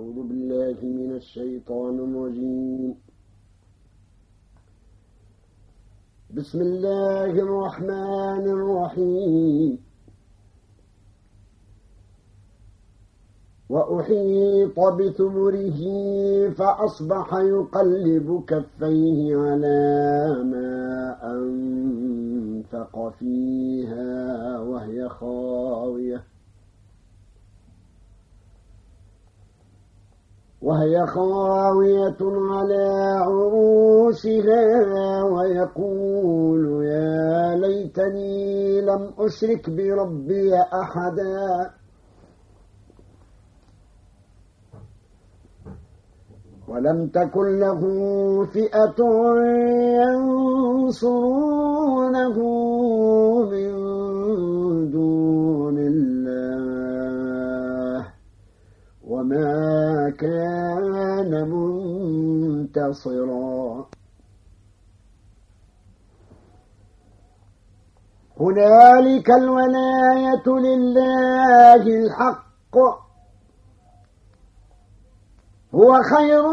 أعوذ بالله من الشيطان الرجيم. بسم الله الرحمن الرحيم. وأحيط بثمره فأصبح يقلب كفيه على ما أنفق فيها وهي خاوية. وهي خاوية على عروشها ويقول يا ليتني لم أشرك بربي أحدا. ولم تكن له فئة ينصرونه من دون الله. وما كان منتصرا. هنالك الولاية لله الحق. هو خير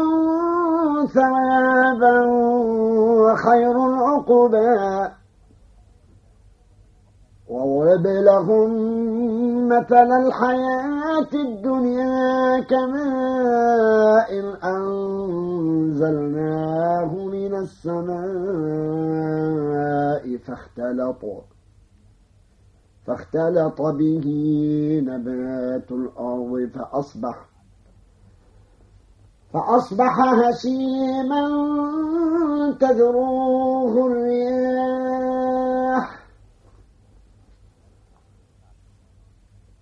ثوابا وخير عقبا. لهم مثل الحياة الدنيا كماء أنزلناه من السماء فاختلط فاختلط به نبات الأرض فأصبح فأصبح هشيما تذروه الرياح.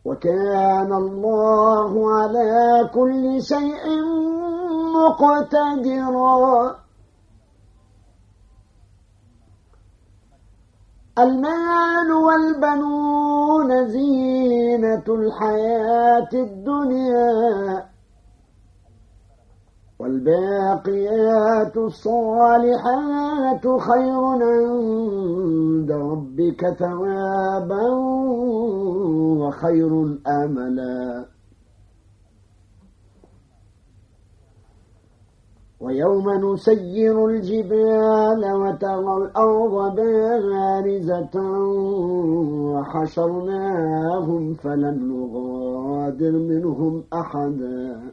وكان الله على كل شيء مقتدرا. المال والبنون زينة الحياة الدنيا. والباقيات الصالحات خير عند ربك ثوابا وخير أملا ويوم نسير الجبال وترى الأرض بارزة وحشرناهم فلم نغادر منهم أحدا.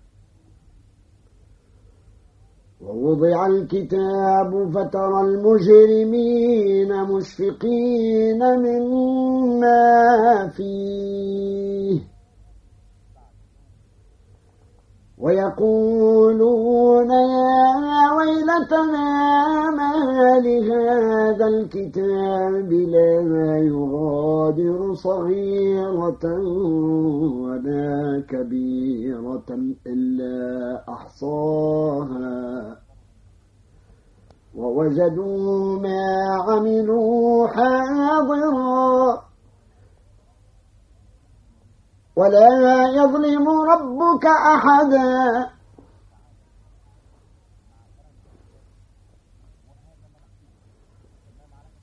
ووضع الكتاب فترى المجرمين مشفقين مما فيه. ويقولون الكتاب لا يغادر صغيرة ولا كبيرة إلا أحصاها. ووجدوا ما عملوا حاضرا ولا يظلم ربك أحدا.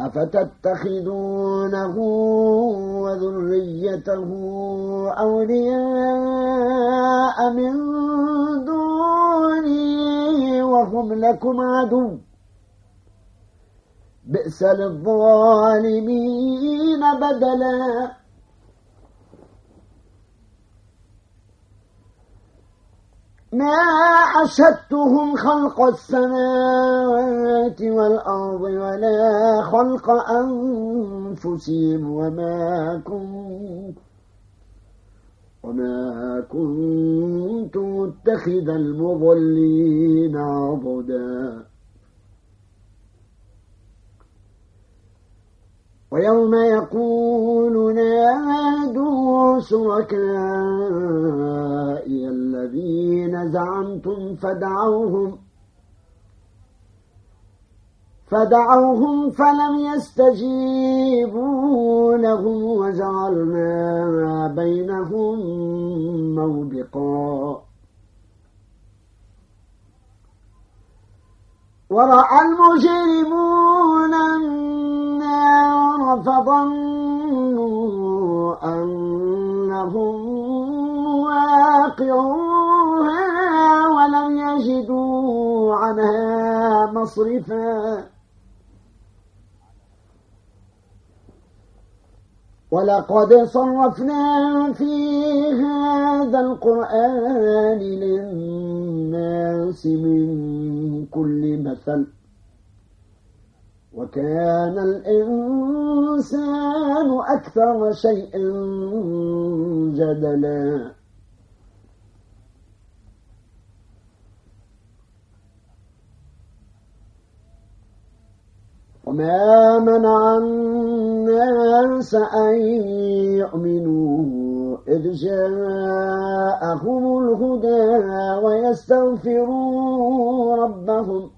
أفتتخذونه وذريته أولياء من دوني وهم لكم عدو. بئس للظالمين بدلا. ما أشهدتهم خلق السماوات والأرض ولا خلق أنفسهم وما كنت وما كنت متخذ المضلين عضدا. ويوم يقول نادوا شركائي الذين زعمتم فدعوهم فدعوهم فلم يستجيبوا لهم وجعلنا بينهم موبقا. ورأى المجرمون فظنوا أنهم واقعوها ولم يجدوا عنها مصرفا. ولقد صرفنا في هذا القرآن للناس من كل مثل. وكان الإنسان أكثر شيء جدلا. وما منع الناس أن يؤمنوا إذ جاءهم الهدى ويستغفروا ربهم.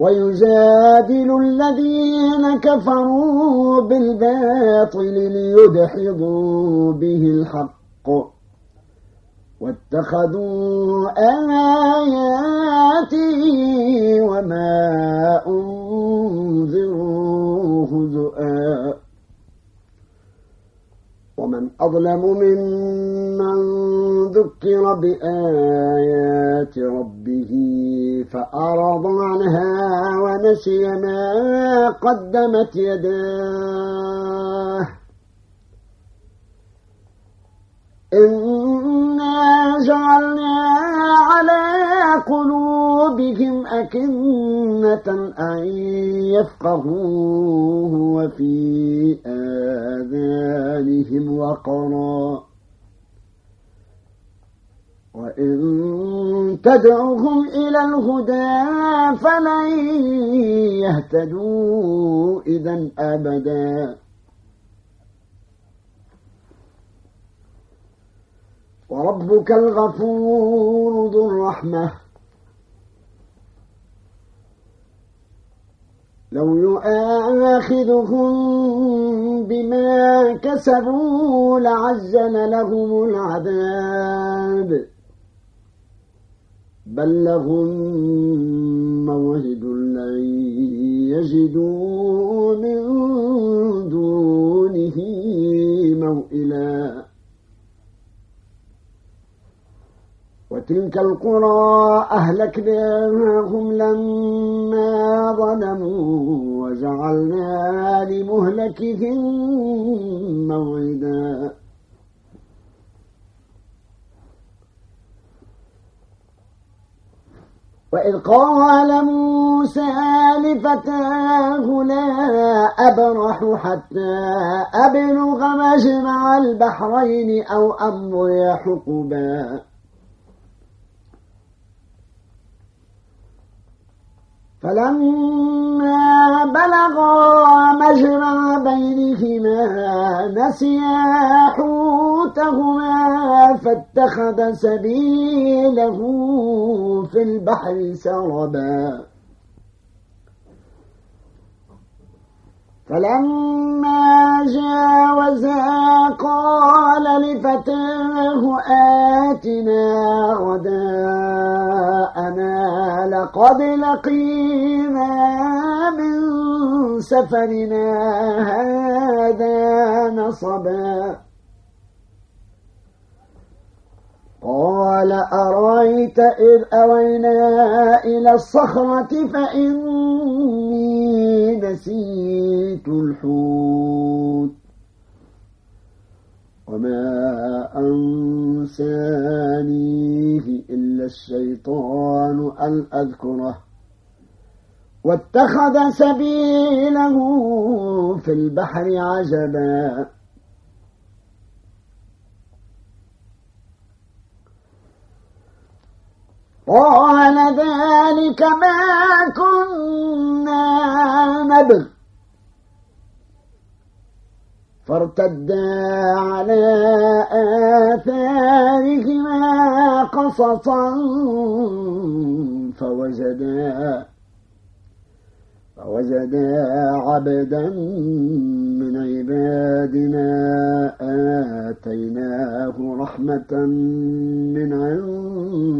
ويجادل الذين كفروا بالباطل ليدحضوا به الحق. واتخذوا آياتي وما أنذروا هزؤا. ومن أظلم ممن ذكر بآيات ربه فأعرض عنها ونسي ما قدمت يداه. إنا جعلنا على قلوبهم أكنة أن يفقهوه وفي آذانهم وقرا. وإن تدعوهم إلى الهدى فلن يهتدوا إذا أبداً. وربك الغفور ذو الرحمة. لو يؤاخذهم بما كسبوا لعزل لهم العذاب. بل لهم موعد لن يجدوا من دونه موئلاً. وتلك القرى أهلكناهم لما ظلموا وجعلنا لمهلكهم موعدا. وإذ قال موسى لفتاه لا أبرح حتى أبلغ مجمع البحرين أو أمضي حقبا. فلما بلغا مجرى بينهما نسيا حوتهما فاتخذ سبيله في البحر سربا. فلما جاوزا قال لفتاه آتنا غداءنا لقد لقينا من سفرنا هذا نصبا. قال أرأيت إذ أوينا إلى الصخرة فإني نسيت الحوت وما أنسانيه إلا الشيطان أن أذكره واتخذ سبيله في البحر عجبا قال ذلك ما كنا نبغ فارتدا على آثارهما قصصا فوجدا فوجدا عبدا من عبادنا آتيناه رحمة من عندنا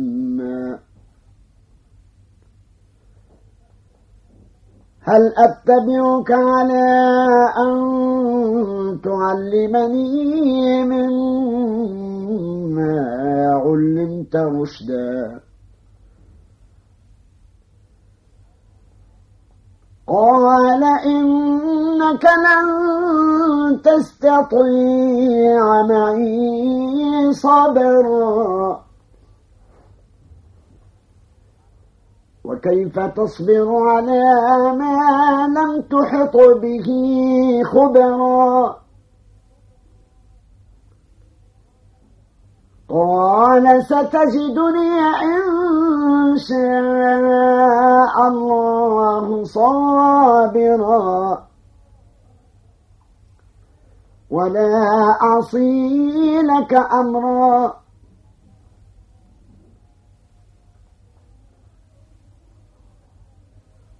هل أتبعك على أن تعلمني مما علمت رشدا؟ قال إنك لن تستطيع معي صبرا. وكيف تصبر على ما لم تحط به خبرا؟ قال ستجدني إن شاء الله صابرا. ولا أعصي لك أمرا.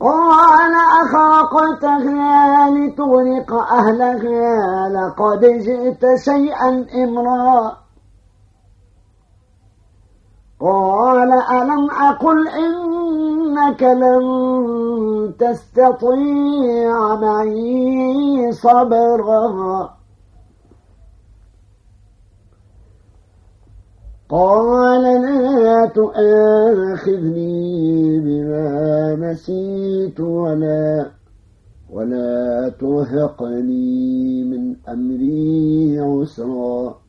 قال أخرقتها لتغرق أهلها لقد جئت شيئا إمرا. قال ألم أقل إنك لن تستطيع معي صبرا؟ قال لا تؤاخذني بما نسيت ولا ولا ترهقني من أمري عسرا.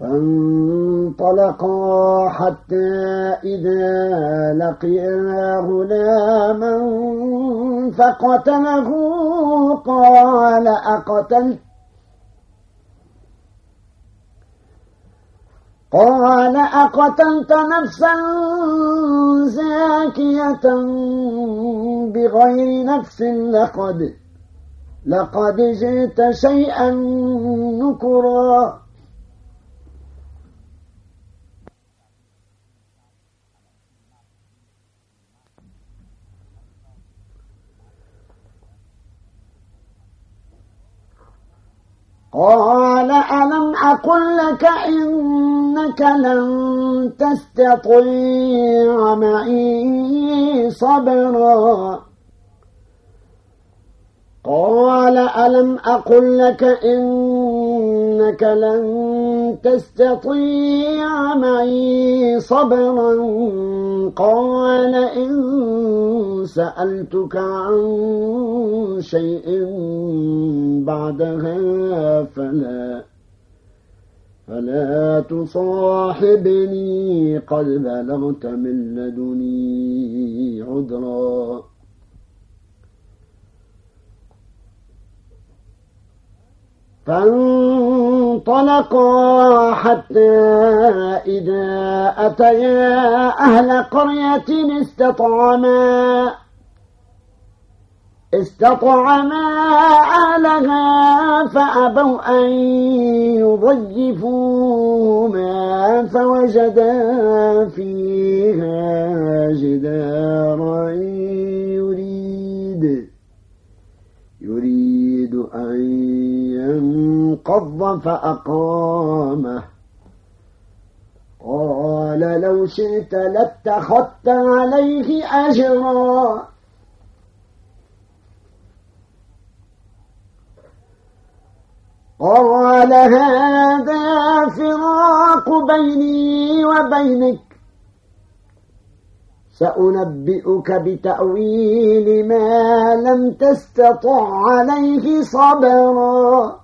فانطلقا حتى إذا لقيا غلاما فقتله قال أقتلت قال أقتلت نفسا زاكية بغير نفس لقد لقد جئت شيئا نكرا. قال ألم أقل لك إنك لن تستطيع معي صبرا. قال ألم أقل لك إنك لن تستطيع معي صبرا؟ قال إن سألتك عن شيء بعدها فلا. فلا تصاحبني قد بلغت من لدني عذرا. فانطلقا حتى إذا أتيا أهل قرية استطعما استطعما أهلها فأبوا أن يضيفوهما فوجدا فيها جدارا يريد. يريد أن انقض فأقامه. قال لو شئت لاتخذت عليه أجرا. قال هذا فراق بيني وبينك. سأنبئك بتأويل ما لم تستطع عليه صبرا.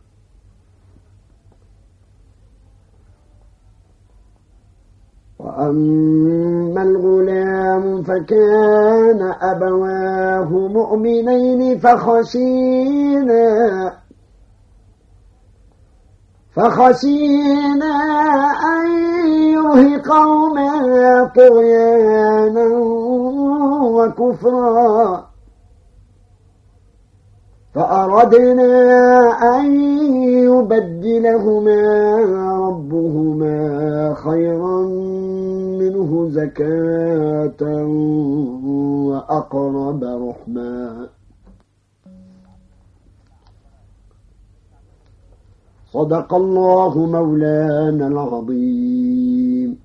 وأما الغلام فكان أبواه مؤمنين فخشينا فخشينا أن يرهقهما طغيانا وكفرا. فأردنا أن يبدلهما ربهما خيرا منه زكاة وأقرب رحمًا. صدق الله مولانا العظيم.